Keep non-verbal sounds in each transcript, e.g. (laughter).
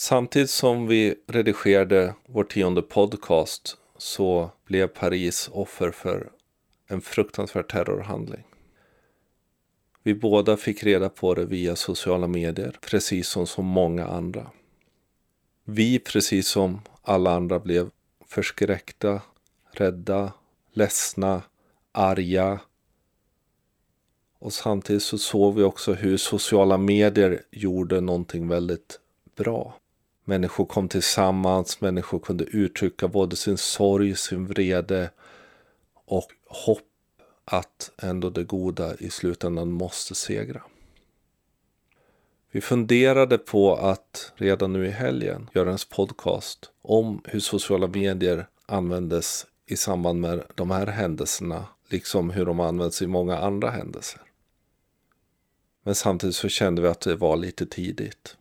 Samtidigt som vi redigerade vår tionde podcast så blev Paris offer för en fruktansvärd terrorhandling. Vi båda fick reda på det via sociala medier, precis som så många andra. Vi, precis som alla andra, blev förskräckta, rädda, ledsna, arga. Och samtidigt så såg vi också hur sociala medier gjorde någonting väldigt bra. Människor kom tillsammans, människor kunde uttrycka både sin sorg, sin vrede och hopp att ändå det goda i slutändan måste segra. Vi funderade på att redan nu i helgen göra en podcast om hur sociala medier användes i samband med de här händelserna, liksom hur de används i många andra händelser. Men samtidigt så kände vi att det var lite tidigt.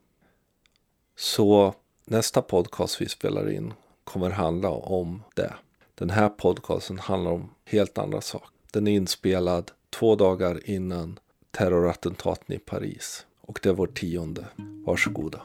Så nästa podcast vi spelar in kommer handla om det. Den här podcasten handlar om helt andra saker. Den är inspelad två dagar innan terrorattentaten i Paris. Och det är vår tionde. Varsågoda.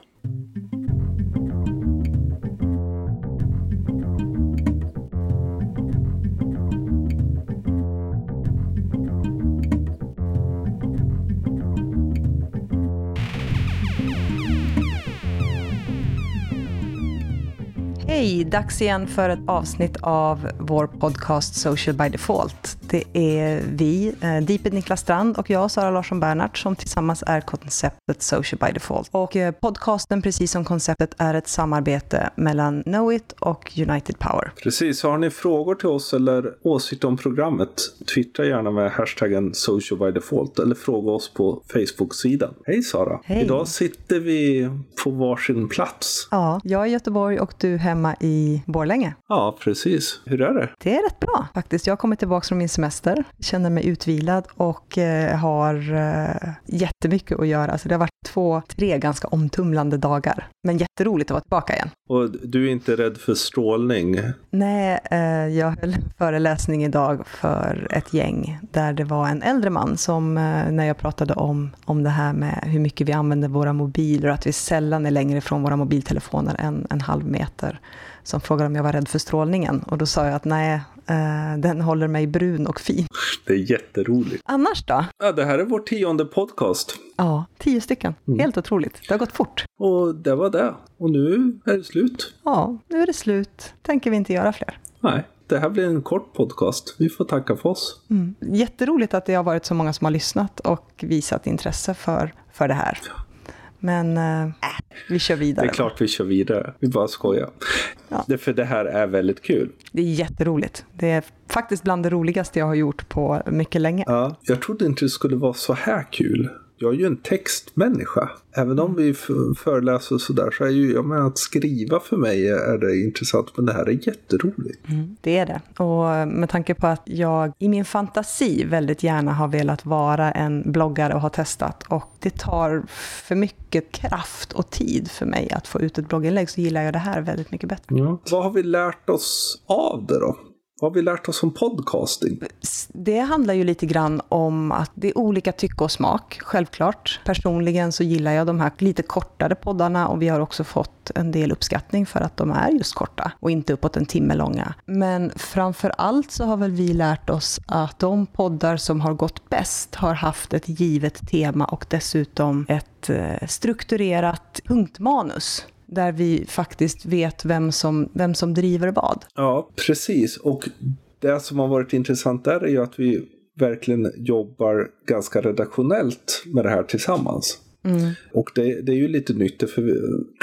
Hej! Dags igen för ett avsnitt av vår podcast Social by Default. Det är vi, eh, Deeped Niklas Strand och jag, Sara Larsson Bernhardt, som tillsammans är konceptet Social by Default. Och eh, podcasten, precis som konceptet, är ett samarbete mellan Knowit och United Power. Precis, har ni frågor till oss eller åsikter om programmet, twittra gärna med hashtaggen Social by Default eller fråga oss på Facebook-sidan. Hej Sara! Hej. Idag sitter vi på varsin plats. Ja, jag är i Göteborg och du hemma i Borlänge. Ja, precis. Hur är det? Det är rätt bra faktiskt. Jag har kommit tillbaka från min semester, känner mig utvilad och eh, har eh, jättemycket att göra. Så det har varit två, tre ganska omtumlande dagar. Men jätteroligt att vara tillbaka igen. Och du är inte rädd för strålning? Nej, eh, jag höll föreläsning idag för ett gäng där det var en äldre man som, eh, när jag pratade om, om det här med hur mycket vi använder våra mobiler och att vi sällan är längre från våra mobiltelefoner än en halv meter, som frågade om jag var rädd för strålningen. Och då sa jag att nej, eh, den håller mig brun och fin. Det är jätteroligt. Annars då? Ja, det här är vår tionde podcast. Ja, tio stycken. Helt otroligt. Det har gått fort. Och det var det. Och nu är det slut. Ja, nu är det slut. Tänker vi inte göra fler. Nej, det här blir en kort podcast. Vi får tacka för oss. Mm. Jätteroligt att det har varit så många som har lyssnat och visat intresse för, för det här. Men äh, vi kör Det vidare. är klart vi kör vidare. Vi bara skojar. Ja. Det, för det här är väldigt kul. Det är jätteroligt. Det är faktiskt bland det roligaste jag har gjort på mycket länge. Ja, jag trodde inte det skulle vara så här kul. Jag är ju en textmänniska. Även om vi föreläser och sådär så är ju jag med att skriva för mig är det intressant. Men det här är jätteroligt. Det är det. Och med tanke på att jag i min fantasi väldigt gärna har velat vara en bloggare och har testat. Och det tar för mycket kraft och tid för mig att få ut ett blogginlägg så gillar jag det här väldigt mycket bättre. Vad har vi lärt oss av det då? Vad har vi lärt oss om podcasting? Det handlar ju lite grann om att det är olika tycke och smak, självklart. Personligen så gillar jag de här lite kortare poddarna och vi har också fått en del uppskattning för att de är just korta och inte uppåt en timme långa. Men framför allt så har väl vi lärt oss att de poddar som har gått bäst har haft ett givet tema och dessutom ett eh, strukturerat punktmanus där vi faktiskt vet vem som, vem som driver vad. Ja, precis. Och det som har varit intressant där är ju att vi verkligen jobbar ganska redaktionellt med det här tillsammans. Och det, det är ju lite nytt, för vi,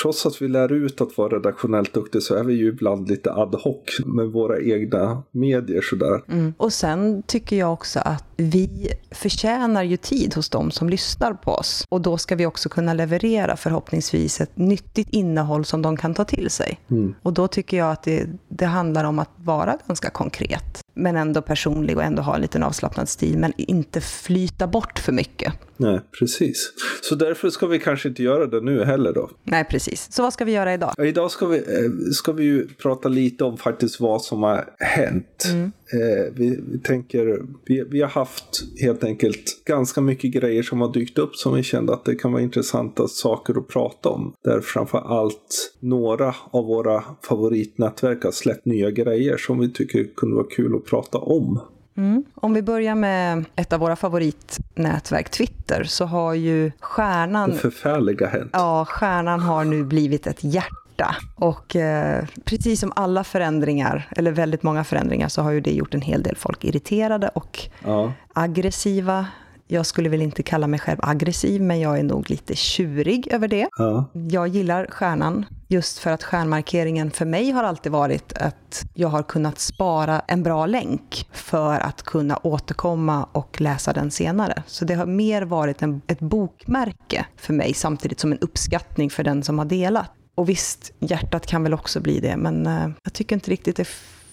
trots att vi lär ut att vara redaktionellt duktiga så är vi ju ibland lite ad hoc med våra egna medier sådär. Och sen tycker jag också att vi förtjänar ju tid hos dem som lyssnar på oss. Och då ska vi också kunna leverera förhoppningsvis ett nyttigt innehåll som de kan ta till sig. Och då tycker jag att det, det handlar om att vara ganska konkret, men ändå personlig och ändå ha en liten avslappnad stil, men inte flyta bort för mycket. Nej, precis. Så därför ska vi kanske inte göra det nu heller då. Nej, precis. Så vad ska vi göra idag? Idag ska vi, eh, ska vi ju prata lite om faktiskt vad som har hänt. Mm. Eh, vi, vi, tänker, vi, vi, har haft helt enkelt ganska mycket grejer som har dykt upp som vi kände att det kan vara intressanta saker att prata om. Där framför allt några av våra favoritnätverk har släppt nya grejer som vi tycker kunde vara kul att prata om. Mm. Om vi börjar med ett av våra favoritnätverk, Twitter, så har ju stjärnan... Det förfärliga hänt. Ja, stjärnan har nu blivit ett hjärta. Och eh, precis som alla förändringar, eller väldigt många förändringar, så har ju det gjort en hel del folk irriterade och ja. aggressiva jag skulle väl inte kalla mig själv aggressiv, men jag är nog lite tjurig över det. Ja. Jag gillar stjärnan, just för att stjärnmarkeringen för mig har alltid varit att jag har kunnat spara en bra länk för att kunna återkomma och läsa den senare. Så det har mer varit en, ett bokmärke för mig, samtidigt som en uppskattning för den som har delat. Och visst, hjärtat kan väl också bli det, men uh, jag tycker inte riktigt det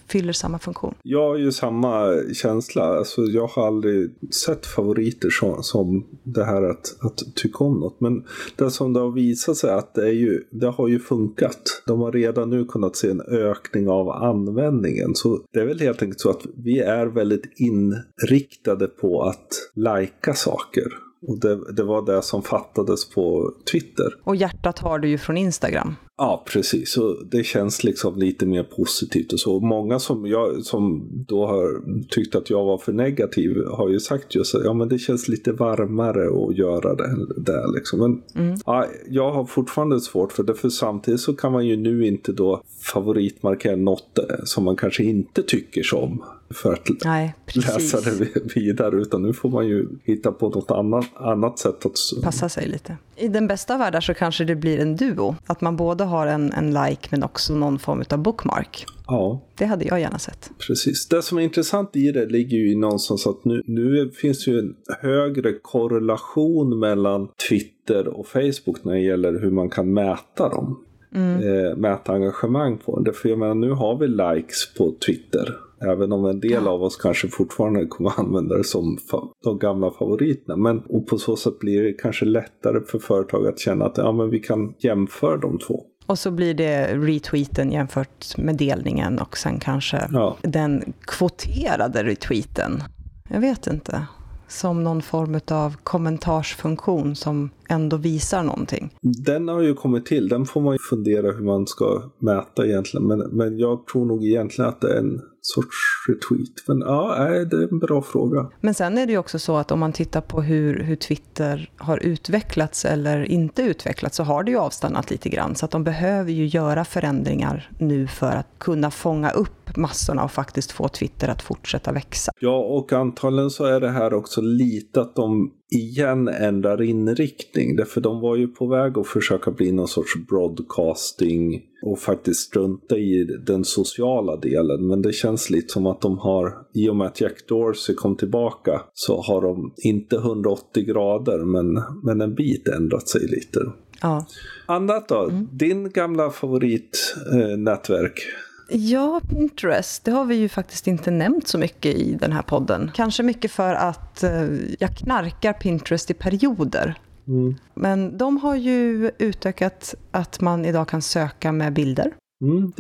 fyller samma funktion. Jag har ju samma känsla. Alltså, jag har aldrig sett favoriter som, som det här att, att tycka om något. Men det som det har visat sig att det, är ju, det har ju funkat. De har redan nu kunnat se en ökning av användningen. Så det är väl helt enkelt så att vi är väldigt inriktade på att lajka saker. Och det, det, var det som fattades på Twitter. Och hjärtat har du ju från Instagram. Ja, precis. Så det känns liksom lite mer positivt och så. Många som, jag, som då har tyckt att jag var för negativ har ju sagt just att ja, men det känns lite varmare att göra det där. Liksom. Men mm. ja, jag har fortfarande svårt för det, för samtidigt så kan man ju nu inte då favoritmarkera något som man kanske inte tycker som för att Nej, läsa det vidare. Utan nu får man ju hitta på något annat, annat sätt att... Passa sig lite. I den bästa världen så kanske det blir en duo. Att man både har en, en like men också någon form av bookmark. Ja. Det hade jag gärna sett. Precis. Det som är intressant i det ligger ju någonstans att nu, nu finns det ju en högre korrelation mellan Twitter och Facebook när det gäller hur man kan mäta dem. Mm. Eh, mäta engagemang på det. För jag menar, nu har vi likes på Twitter. Även om en del av oss kanske fortfarande kommer använda det som de gamla favoriterna. Men och på så sätt blir det kanske lättare för företag att känna att ja, men vi kan jämföra de två. Och så blir det retweeten jämfört med delningen och sen kanske ja. den kvoterade retweeten. Jag vet inte som någon form av kommentarsfunktion som ändå visar någonting. Den har ju kommit till, den får man ju fundera hur man ska mäta egentligen. Men, men jag tror nog egentligen att det är en sorts retweet. Men ja, det är en bra fråga. Men sen är det ju också så att om man tittar på hur, hur Twitter har utvecklats eller inte utvecklats så har det ju avstannat lite grann. Så att de behöver ju göra förändringar nu för att kunna fånga upp massorna och faktiskt få Twitter att fortsätta växa. Ja, och antagligen så är det här också lite att de igen ändrar inriktning. Därför de var ju på väg att försöka bli någon sorts broadcasting och faktiskt strunta i den sociala delen. Men det känns lite som att de har, i och med att Jack Dorsey kom tillbaka, så har de inte 180 grader men, men en bit ändrat sig lite. Ja. Annat då? Mm. Din gamla favoritnätverk? Eh, Ja, Pinterest, det har vi ju faktiskt inte nämnt så mycket i den här podden. Kanske mycket för att eh, jag knarkar Pinterest i perioder. Mm. Men de har ju utökat att man idag kan söka med bilder. Mm,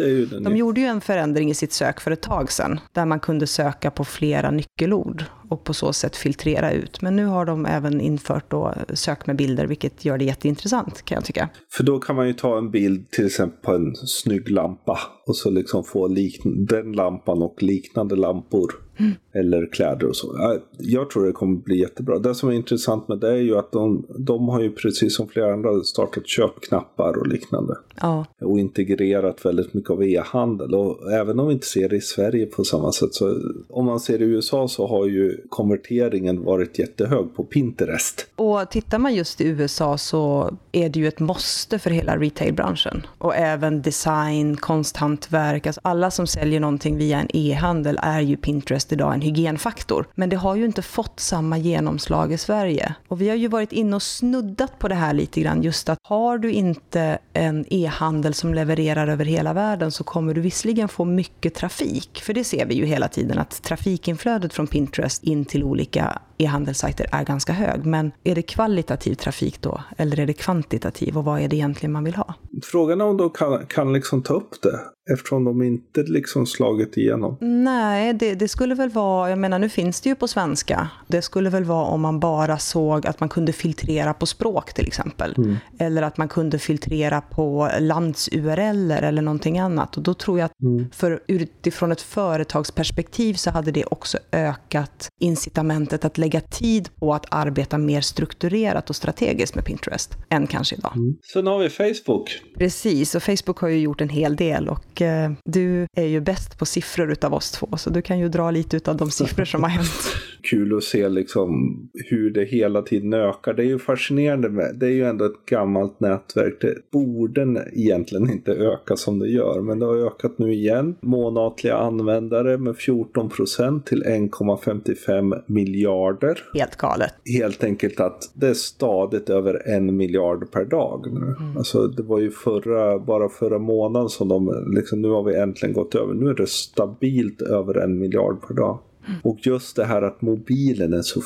de gjorde ju en förändring i sitt sök för ett tag sedan, där man kunde söka på flera nyckelord och på så sätt filtrera ut. Men nu har de även infört då sök med bilder, vilket gör det jätteintressant kan jag tycka. För då kan man ju ta en bild till exempel på en snygg lampa och så liksom få den lampan och liknande lampor Mm. Eller kläder och så. Jag tror det kommer bli jättebra. Det som är intressant med det är ju att de, de har ju precis som flera andra startat köpknappar och liknande. Ja. Och integrerat väldigt mycket av e-handel. Och även om vi inte ser det i Sverige på samma sätt så om man ser det i USA så har ju konverteringen varit jättehög på Pinterest. Och tittar man just i USA så är det ju ett måste för hela retailbranschen. Och även design, konsthantverk, alltså alla som säljer någonting via en e-handel är ju Pinterest idag en hygienfaktor. Men det har ju inte fått samma genomslag i Sverige. Och vi har ju varit inne och snuddat på det här lite grann, just att har du inte en e-handel som levererar över hela världen så kommer du visserligen få mycket trafik. För det ser vi ju hela tiden, att trafikinflödet från Pinterest in till olika e-handelssajter är ganska hög. Men är det kvalitativ trafik då? Eller är det kvantitativ? Och vad är det egentligen man vill ha? Frågan är om de kan, kan liksom ta upp det. Eftersom de inte liksom slagit igenom. Nej, det, det, skulle väl vara, jag menar nu finns det ju på svenska. Det skulle väl vara om man bara såg att man kunde filtrera på språk till exempel. Mm. Eller att man kunde filtrera på lands-URL eller någonting annat. Och då tror jag att mm. för utifrån ett företagsperspektiv så hade det också ökat incitamentet att lägga tid på att arbeta mer strukturerat och strategiskt med Pinterest än kanske idag. Mm. Sen har vi Facebook. Precis, och Facebook har ju gjort en hel del. Och och eh, du är ju bäst på siffror utav oss två, så du kan ju dra lite utav de siffror som har (laughs) hänt. Kul att se liksom hur det hela tiden ökar. Det är ju fascinerande med, det är ju ändå ett gammalt nätverk. Det borde egentligen inte öka som det gör, men det har ökat nu igen. Månatliga användare med 14 procent till 1,55 miljarder. Helt galet. Helt enkelt att det är stadigt över en miljard per dag nu. Mm. Alltså det var ju förra, bara förra månaden som de liksom, nu har vi äntligen gått över. Nu är det stabilt över en miljard per dag. Och just det här att mobilen är så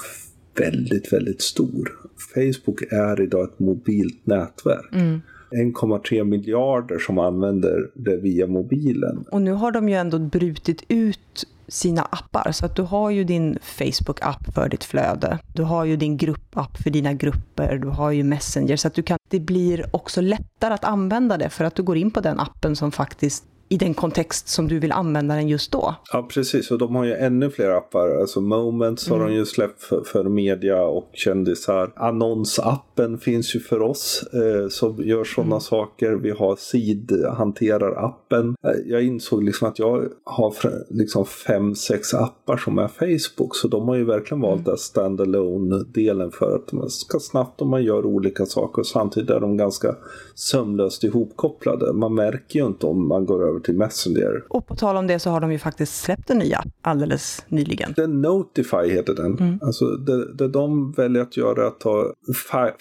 väldigt, väldigt stor. Facebook är idag ett mobilt nätverk. Mm. 1,3 miljarder som använder det via mobilen. Och nu har de ju ändå brutit ut sina appar. Så att du har ju din Facebook-app för ditt flöde. Du har ju din gruppapp för dina grupper. Du har ju Messenger. Så att du kan, det blir också lättare att använda det för att du går in på den appen som faktiskt i den kontext som du vill använda den just då. Ja, precis. Och de har ju ännu fler appar. Alltså Moments mm. har de ju släppt för, för, media och kändisar. Annonsappen finns ju för oss eh, som gör sådana mm. saker. Vi har Seed hanterar appen. Eh, jag insåg liksom att jag har liksom fem, sex appar som är Facebook. Så de har ju verkligen valt mm. standalone delen för att man ska snabbt om man gör olika saker. Samtidigt är de ganska sömlöst ihopkopplade. Man märker ju inte om man går över till Messenger. Och på tal om det så har de ju faktiskt släppt en ny app alldeles nyligen. Den Notify heter den. Mm. Alltså det, det de väljer att göra är att ta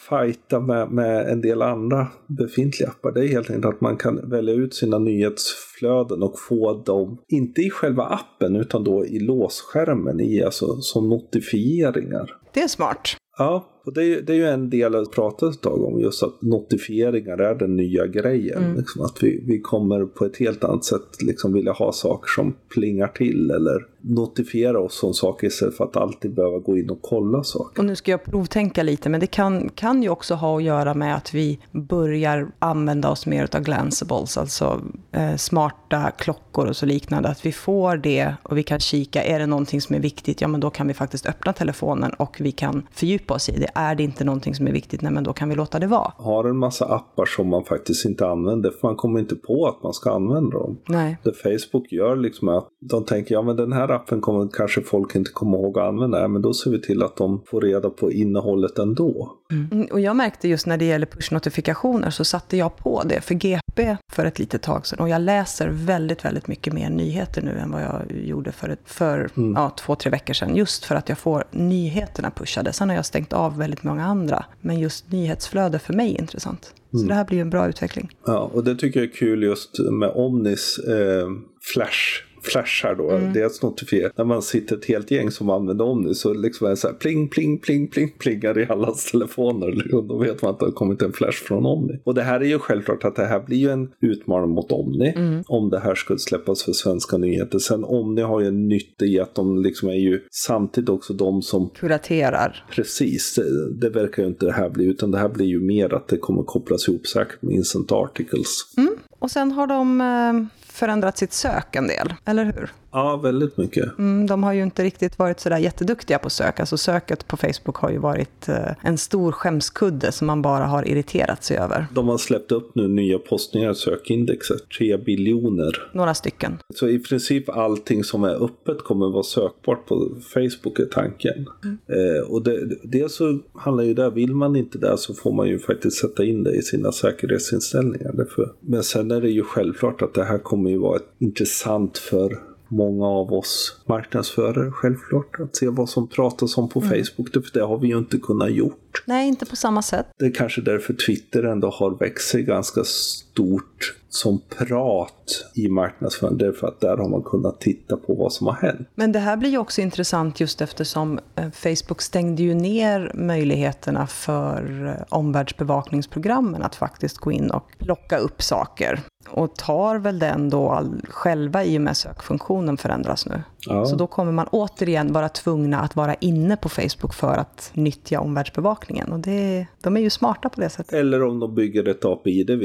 fighta med, med en del andra befintliga appar. Det är helt enkelt att man kan välja ut sina nyhetsflöden och få dem, inte i själva appen utan då i låsskärmen i, alltså som notifieringar. Det är smart. Ja, och det är, det är ju en del att prata ett tag om, just att notifieringar är den nya grejen. Mm. Liksom, att vi, vi kommer på ett helt annat sätt liksom vilja ha saker som plingar till eller notifiera oss om saker istället för att alltid behöva gå in och kolla saker. Och nu ska jag provtänka lite, men det kan, kan ju också ha att göra med att vi börjar använda oss mer av glanceables, alltså eh, smarta klockor och så liknande. Att vi får det och vi kan kika, är det någonting som är viktigt, ja men då kan vi faktiskt öppna telefonen och vi kan fördjupa oss i det. Är det inte någonting som är viktigt, nej men då kan vi låta det vara. Har en massa appar som man faktiskt inte använder, för man kommer inte på att man ska använda dem. Nej. Det Facebook gör liksom att de tänker, ja men den här appen kommer kanske folk inte komma ihåg att använda, men då ser vi till att de får reda på innehållet ändå. Mm. Och jag märkte just när det gäller push-notifikationer så satte jag på det för GP för ett litet tag sedan och jag läser väldigt, väldigt mycket mer nyheter nu än vad jag gjorde för, ett, för mm. ja, två, tre veckor sedan. Just för att jag får nyheterna pushade. Sen har jag stängt av väldigt många andra. Men just nyhetsflöde för mig är intressant. Så mm. det här blir en bra utveckling. Ja, och det tycker jag är kul just med Omnis eh, Flash flashar då, mm. dels notifierar. När man sitter ett helt gäng som använder Omni så liksom är det så här pling, pling, pling, pling, plingar i allas (laughs) telefoner. Och då vet man att det har kommit en flash från Omni. Och det här är ju självklart att det här blir ju en utmaning mot Omni. Mm. Om det här skulle släppas för svenska nyheter. Sen Omni har ju en nytta i att de liksom är ju samtidigt också de som kuraterar. Precis, det, det verkar ju inte det här bli. Utan det här blir ju mer att det kommer kopplas ihop säkert med instant articles. Mm. Och sen har de eh, förändrat sitt sök en del, eller hur? Ja, väldigt mycket. Mm, de har ju inte riktigt varit sådär jätteduktiga på sök. Alltså söket på Facebook har ju varit eh, en stor skämskudde som man bara har irriterat sig över. De har släppt upp nu nya postningar i sökindexet, tre biljoner. Några stycken. Så i princip allting som är öppet kommer vara sökbart på Facebook är tanken. Mm. Eh, och det, dels så handlar ju det, vill man inte det så får man ju faktiskt sätta in det i sina säkerhetsinställningar. Därför. Men sen är det ju självklart att det här kommer ju vara intressant för många av oss marknadsförare självklart. Att se vad som pratas om på mm. Facebook, för det har vi ju inte kunnat gjort. Nej, inte på samma sätt. Det är kanske därför Twitter ändå har växt sig ganska stort som prat i marknadsföring. Därför att där har man kunnat titta på vad som har hänt. Men det här blir ju också intressant just eftersom eh, Facebook stängde ju ner möjligheterna för eh, omvärldsbevakningsprogrammen att faktiskt gå in och plocka upp saker. Och tar väl den då all, själva i och med sökfunktionen förändras nu. Ja. Så då kommer man återigen vara tvungna att vara inne på Facebook för att nyttja omvärldsbevakningen. Och det, de är ju smarta på det sättet. Eller om de bygger ett API, det,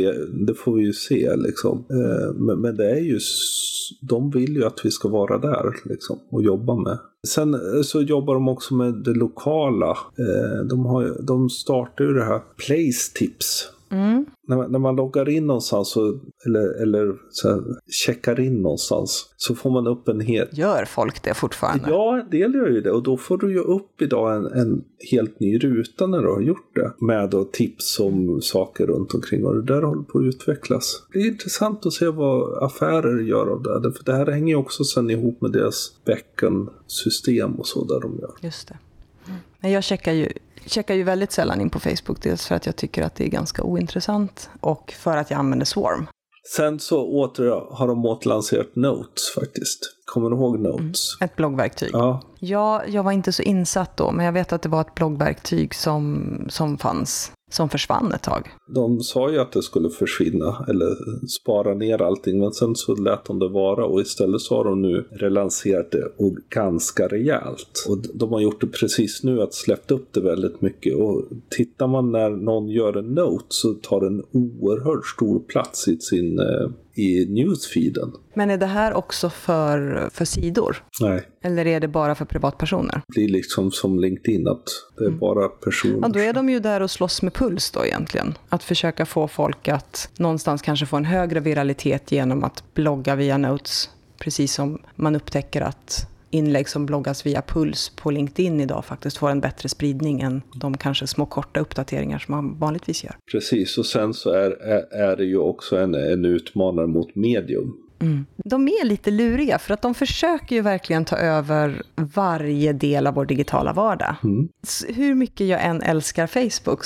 det får vi ju se liksom. Men, men det är ju, de vill ju att vi ska vara där liksom och jobba med. Sen eh, så jobbar de också med det lokala. Eh, de, har, de startar ju det här Place Tips Mm. När, man, när man loggar in någonstans så, eller, eller så här, checkar in någonstans så får man upp en helt... Gör folk det fortfarande? Ja, en del gör ju det och då får du ju upp idag en, en helt ny ruta när du har gjort det. Med då tips om saker runt omkring och det där håller på att utvecklas. Det är intressant att se vad affärer gör av det. För det här hänger ju också sen ihop med deras beckon-system och så där de gör. Just det. Mm. Jag checkar ju checkar ju väldigt sällan in på Facebook. Dels för att jag tycker att det är ganska ointressant och för att jag använder Swarm. Sen så åter, har de återlanserat Notes faktiskt. Kommer du ihåg Notes? Mm, ett bloggverktyg. Ja. ja, jag var inte så insatt då, men jag vet att det var ett bloggverktyg som, som fanns som försvann ett tag. De sa ju att det skulle försvinna eller spara ner allting men sen så lät de det vara och istället så har de nu relanserat det och ganska rejält. Och de har gjort det precis nu att släppt upp det väldigt mycket och tittar man när någon gör en note så tar den oerhört stor plats i sin eh, i newsfeeden. Men är det här också för, för sidor? Nej. Eller är det bara för privatpersoner? Det blir liksom som LinkedIn, att det är mm. bara personer. Ja, då är de ju där och slåss med puls då egentligen. Att försöka få folk att någonstans kanske få en högre viralitet genom att blogga via notes. Precis som man upptäcker att inlägg som bloggas via Puls på LinkedIn idag faktiskt får en bättre spridning än de kanske små korta uppdateringar som man vanligtvis gör. Precis, och sen så är, är, är det ju också en, en utmanare mot medium. Mm. De är lite luriga för att de försöker ju verkligen ta över varje del av vår digitala vardag. Mm. Hur mycket jag än älskar Facebook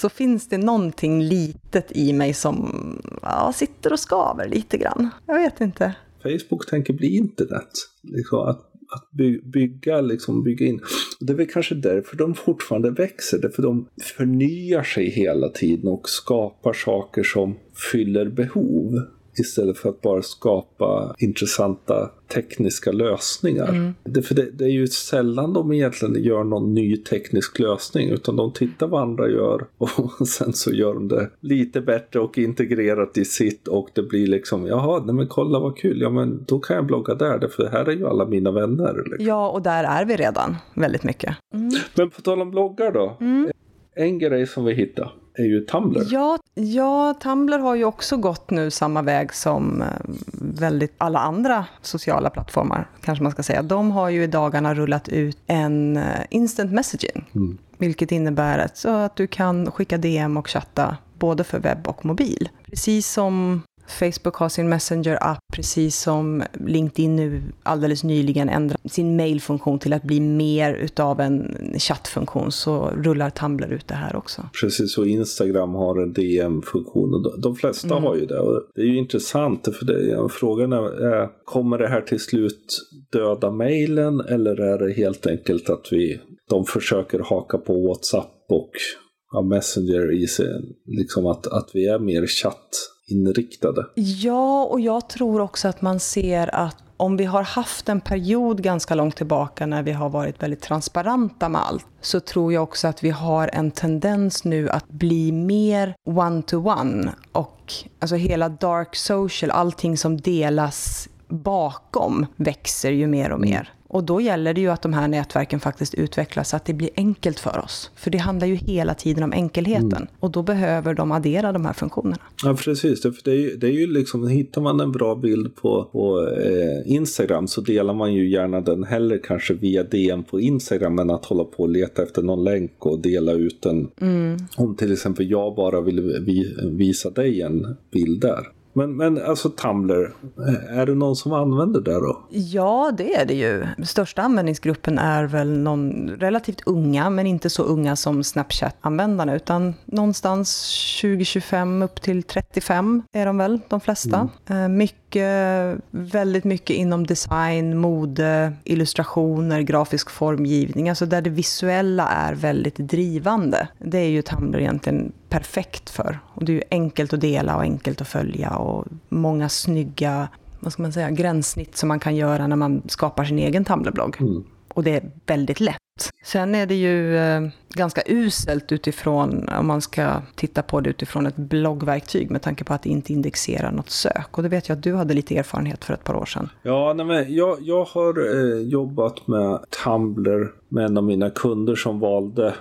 så finns det någonting litet i mig som ja, sitter och skaver lite grann. Jag vet inte. Facebook tänker bli internet. Liksom att, att bygga, liksom bygga in. Det är väl kanske därför de fortfarande växer. Därför de förnyar sig hela tiden och skapar saker som fyller behov istället för att bara skapa intressanta tekniska lösningar. Mm. Det, för det, det, är ju sällan de egentligen gör någon ny teknisk lösning utan de tittar vad andra gör (laughs) och sen så gör de det lite bättre och integrerat i sitt och det blir liksom jaha, nej men kolla vad kul, ja men då kan jag blogga där för här är ju alla mina vänner. Liksom. Ja, och där är vi redan väldigt mycket. Mm. Men på tal om bloggar då. Mm. En grej som vi hittade är ju Tumblr. Ja, ja, Tumblr har ju också gått nu samma väg som eh, väldigt alla andra sociala plattformar, kanske man ska säga. De har ju i dagarna rullat ut en eh, instant messaging, mm. vilket innebär att, att du kan skicka DM och chatta både för webb och mobil. Precis som Facebook har sin Messenger-app, precis som LinkedIn nu alldeles nyligen ändrat sin mailfunktion till att bli mer utav en chattfunktion, så rullar Tumblr ut det här också. Precis, och Instagram har en DM-funktion. De flesta mm. har ju det. Och det är ju intressant, för det, frågan är, kommer det här till slut döda mailen eller är det helt enkelt att vi, de försöker haka på WhatsApp och av Messenger i sig, liksom att, att vi är mer chatt inriktade. Ja, och jag tror också att man ser att om vi har haft en period ganska långt tillbaka när vi har varit väldigt transparenta med allt, så tror jag också att vi har en tendens nu att bli mer one-to-one. Och alltså hela dark social, allting som delas bakom växer ju mer och mer. Och då gäller det ju att de här nätverken faktiskt utvecklas så att det blir enkelt för oss. För det handlar ju hela tiden om enkelheten. Mm. Och då behöver de addera de här funktionerna. Ja, precis. För det är ju, det är ju liksom, hittar man en bra bild på, på eh, Instagram så delar man ju gärna den hellre kanske via DM på Instagram än att hålla på och leta efter någon länk och dela ut den. Mm. Om till exempel jag bara vill visa dig en bild där Men, men alltså Tumblr, är det någon som använder det då? Ja, det är det ju. Största användningsgruppen är väl någon relativt unga, men inte så unga som Snapchat-användarna, utan någonstans 20-25 upp till 35 är de väl, de flesta. Mm. Mycket, väldigt mycket inom design, mode, illustrationer, grafisk formgivning, alltså där det visuella är väldigt drivande. Det är ju Tumblr egentligen perfekt för. Och det är ju enkelt att dela och enkelt att följa och många snygga vad ska man säga, gränssnitt som man kan göra när man skapar sin egen Tumblr-blogg. Mm. Och det är väldigt lätt. Sen är det ju eh, ganska uselt utifrån, om man ska titta på det utifrån ett bloggverktyg med tanke på att det inte indexerar något sök. Och det vet jag att du hade lite erfarenhet för ett par år sedan. Ja, nej, men jag, jag har eh, jobbat med Tumblr med en av mina kunder som valde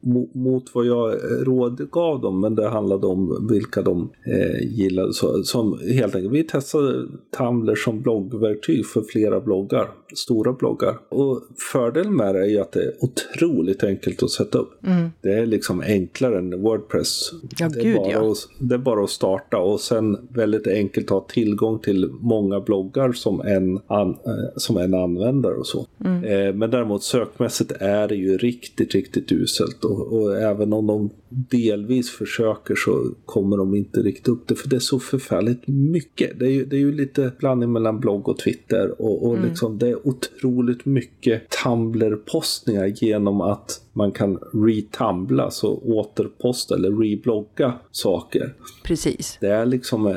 (laughs) mot vad jag eh, rådgav dem, men det handlade om vilka de eh, gillade. Så, som helt enkelt, vi testade Tumblr som bloggverktyg för flera bloggar, stora bloggar. Och fördelen med det är ju att det är otroligt enkelt att sätta upp. Mm. Det är liksom enklare än Wordpress. Ja, det, är gud, bara ja. att, det är bara att starta och sen väldigt enkelt ha tillgång till många bloggar som en, an, eh, som en användare och så. Mm. Eh, men däremot sökmässigt är det ju riktigt, riktigt uselt och, och även om de delvis försöker så kommer de inte riktigt upp det för det är så förfärligt mycket. Det är ju, det är ju lite blandning mellan blogg och Twitter och, och mm. liksom, det är otroligt mycket Tumblr-postningar genom att man kan retumbla, så återposta eller reblogga saker. Precis. Det är liksom eh,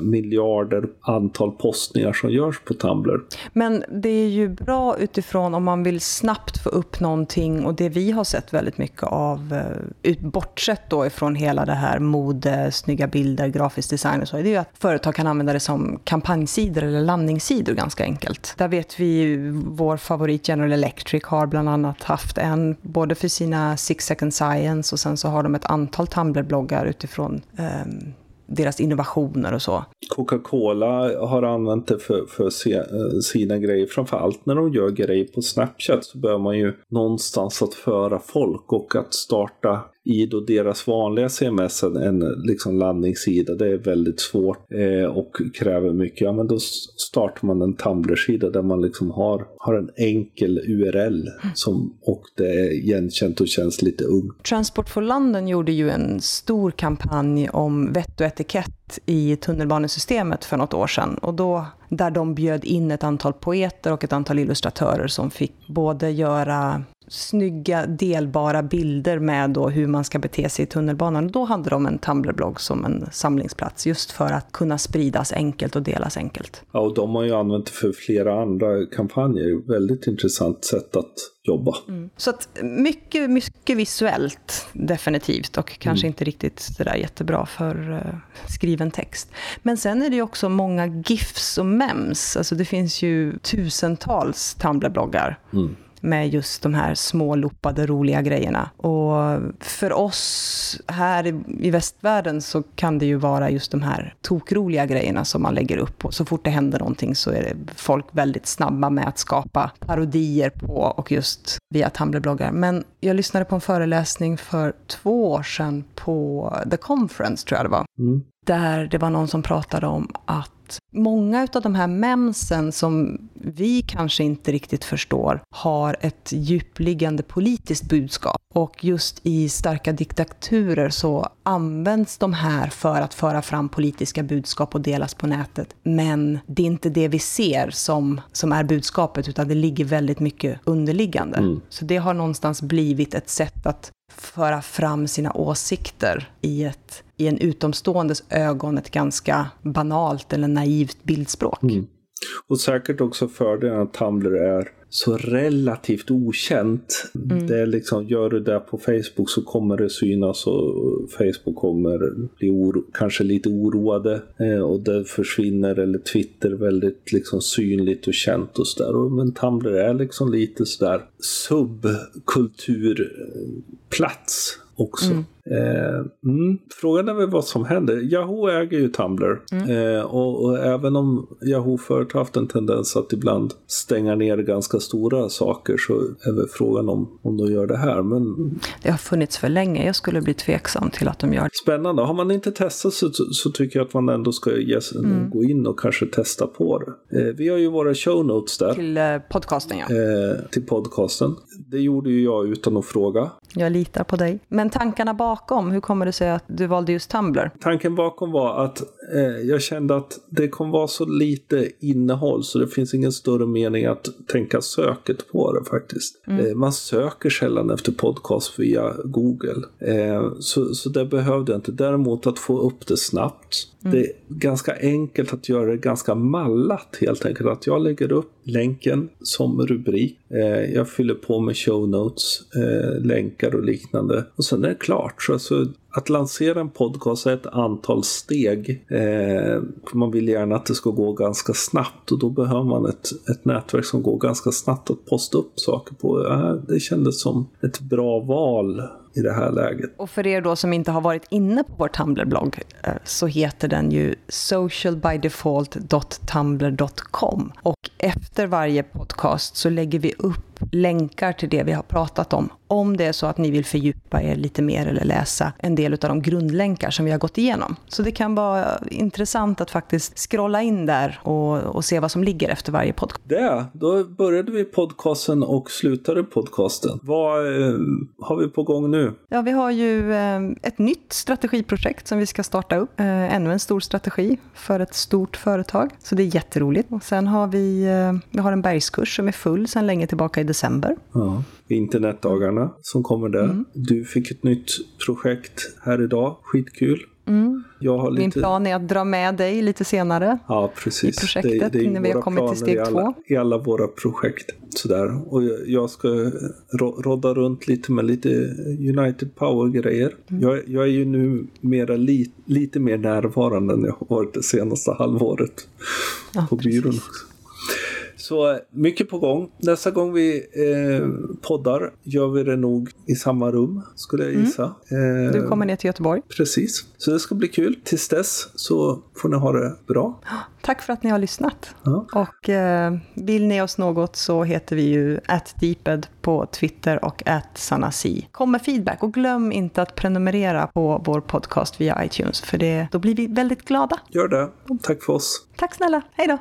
miljarder antal postningar som görs på Tumblr. Men det är ju bra utifrån om man vill snabbt få upp någonting och det vi har sett väldigt mycket av, eh, bortsett då ifrån hela det här mode, snygga bilder, grafisk design och så, det är ju att företag kan använda det som kampanjsidor eller landningssidor ganska enkelt. Där vet vi ju, vår favorit General Electric har bland annat haft en, både för sina Six Second Science och sen så har de ett antal Tumblr-bloggar utifrån um, deras innovationer och så. Coca-Cola har använt det för, för se, eh, sina grejer. Framförallt när de gör grejer på Snapchat så behöver man ju någonstans att föra folk och att starta i då deras vanliga CMS en, liksom landningssida. Det är väldigt svårt eh, och kräver mycket. Ja, men då startar man en Tumblr-sida där man liksom har, har en enkel URL som, och det är igenkänt och känns lite ungt. Transport for London gjorde ju en stor kampanj om vett och etikett i tunnelbanesystemet för något år sedan. Och då där de bjöd in ett antal poeter och ett antal illustratörer som fick både göra snygga delbara bilder med då hur man ska bete sig i tunnelbanan. Då hade de en Tumblr-blogg som en samlingsplats just för att kunna spridas enkelt och delas enkelt. Ja, och de har ju använt det för flera andra kampanjer. Väldigt intressant sätt att jobba. Mm. Så att mycket, mycket visuellt definitivt och kanske mm. inte riktigt det där jättebra för uh, skriven text. Men sen är det ju också många GIFs och mems. Alltså det finns ju tusentals Tumblr-bloggar. Mm med just de här små loppade roliga grejerna. Och för oss här i västvärlden så kan det ju vara just de här tokroliga grejerna som man lägger upp. Och så fort det händer någonting så är det folk väldigt snabba med att skapa parodier på och just via Tumblr-bloggar. Men jag lyssnade på en föreläsning för två år sedan på The Conference, tror jag det var. Mm. Där det var någon som pratade om att många av de här memsen som vi kanske inte riktigt förstår har ett djupliggande politiskt budskap. Och just i starka diktaturer så används de här för att föra fram politiska budskap och delas på nätet. Men det är inte det vi ser som, som är budskapet, utan det ligger väldigt mycket underliggande. Mm. Så det har någonstans blivit ett sätt att föra fram sina åsikter i, ett, i en utomståendes ögon ett ganska banalt eller naivt bildspråk. Mm. Och säkert också fördelen att Tumblr är så relativt okänt. Mm. Det är liksom, gör du det på Facebook så kommer det synas och Facebook kommer bli oro, kanske lite oroade eh, och det försvinner eller Twitter väldigt liksom synligt och känt och sådär. Men Tumblr är liksom lite sådär subkulturplats också. Mm. Eh, mm. Frågan är väl vad som händer. Yahoo äger ju Tumblr. Mm. Eh, och, och, även om Yahoo förut haft en tendens att ibland stänga ner ganska stora saker så är väl frågan om, om de gör det här. Men... Det har funnits för länge. Jag skulle bli tveksam till att de gör det. Spännande. Har man inte testat så, så tycker jag att man ändå ska ge, mm. gå in och kanske testa på det. Eh, vi har ju våra show notes där. Till eh, podcasten ja. Eh, till podcasten. Det gjorde ju jag utan att fråga. Jag litar på dig. Men tankarna bakom, hur kommer det sig att du valde just Tumblr? Tanken bakom var att eh, jag kände att det kommer vara så lite innehåll så det finns ingen större mening att tänka söket på det faktiskt. Mm. Eh, man söker sällan efter podcast via Google. Eh, så, så det behövde jag inte. Däremot att få upp det snabbt. Mm. Det är ganska enkelt att göra det ganska mallat helt enkelt. Att jag lägger upp länken som rubrik. Eh, jag fyller på med show notes, eh, länkar och liknande. Och sen är det klart. Så alltså, att lansera en podcast är ett antal steg. Eh, man vill gärna att det ska gå ganska snabbt och då behöver man ett, ett nätverk som går ganska snabbt att posta upp saker på. Eh, det kändes som ett bra val i det här läget. Och för er då som inte har varit inne på vår Tumblr-blogg eh, så heter den ju socialbydefault.tumblr.com och efter varje podcast så lägger vi upp länkar till det vi har pratat om. Om det är så att ni vill fördjupa er lite mer eller läsa en del av de grundlänkar som vi har gått igenom. Så det kan vara intressant att faktiskt scrolla in där och, och se vad som ligger efter varje podcast. Det, då började vi podcasten och slutade podcasten. Vad eh, har vi på gång nu? Ja, vi har ju eh, ett nytt strategiprojekt som vi ska starta upp. Eh, ännu en stor strategi för ett stort företag. Så det är jätteroligt. Och sen har vi, eh, vi har en bergskurs som är full sedan länge tillbaka i december. Ja, internetdagarna som kommer där. Mm. Du fick ett nytt projekt här idag. Skitkul. Mm. Lite... Min plan är att dra med dig lite senare ja, precis. i projektet det, det när vi har kommit till steg alla, två. I alla våra projekt. Sådär. Och jag ska rodda runt lite med lite United Power-grejer. Mm. Jag, jag, är ju nu mera li, lite mer närvarande än jag har varit det senaste halvåret ja, på byrån också. Så mycket på gång. Nästa gång vi eh, poddar gör vi det nog i samma rum, skulle jag mm. gissa. Mm. Eh, du kommer ner till Göteborg. Precis. Så det ska bli kul. Tills dess så får ni ha det bra. Tack för att ni har lyssnat. Ja. Och eh, vill ni oss något så heter vi ju atdeeped på Twitter och atsanasi. Kom med feedback och glöm inte att prenumerera på vår podcast via iTunes för det, då blir vi väldigt glada. Gör det. Tack för oss. Tack snälla. Hej då.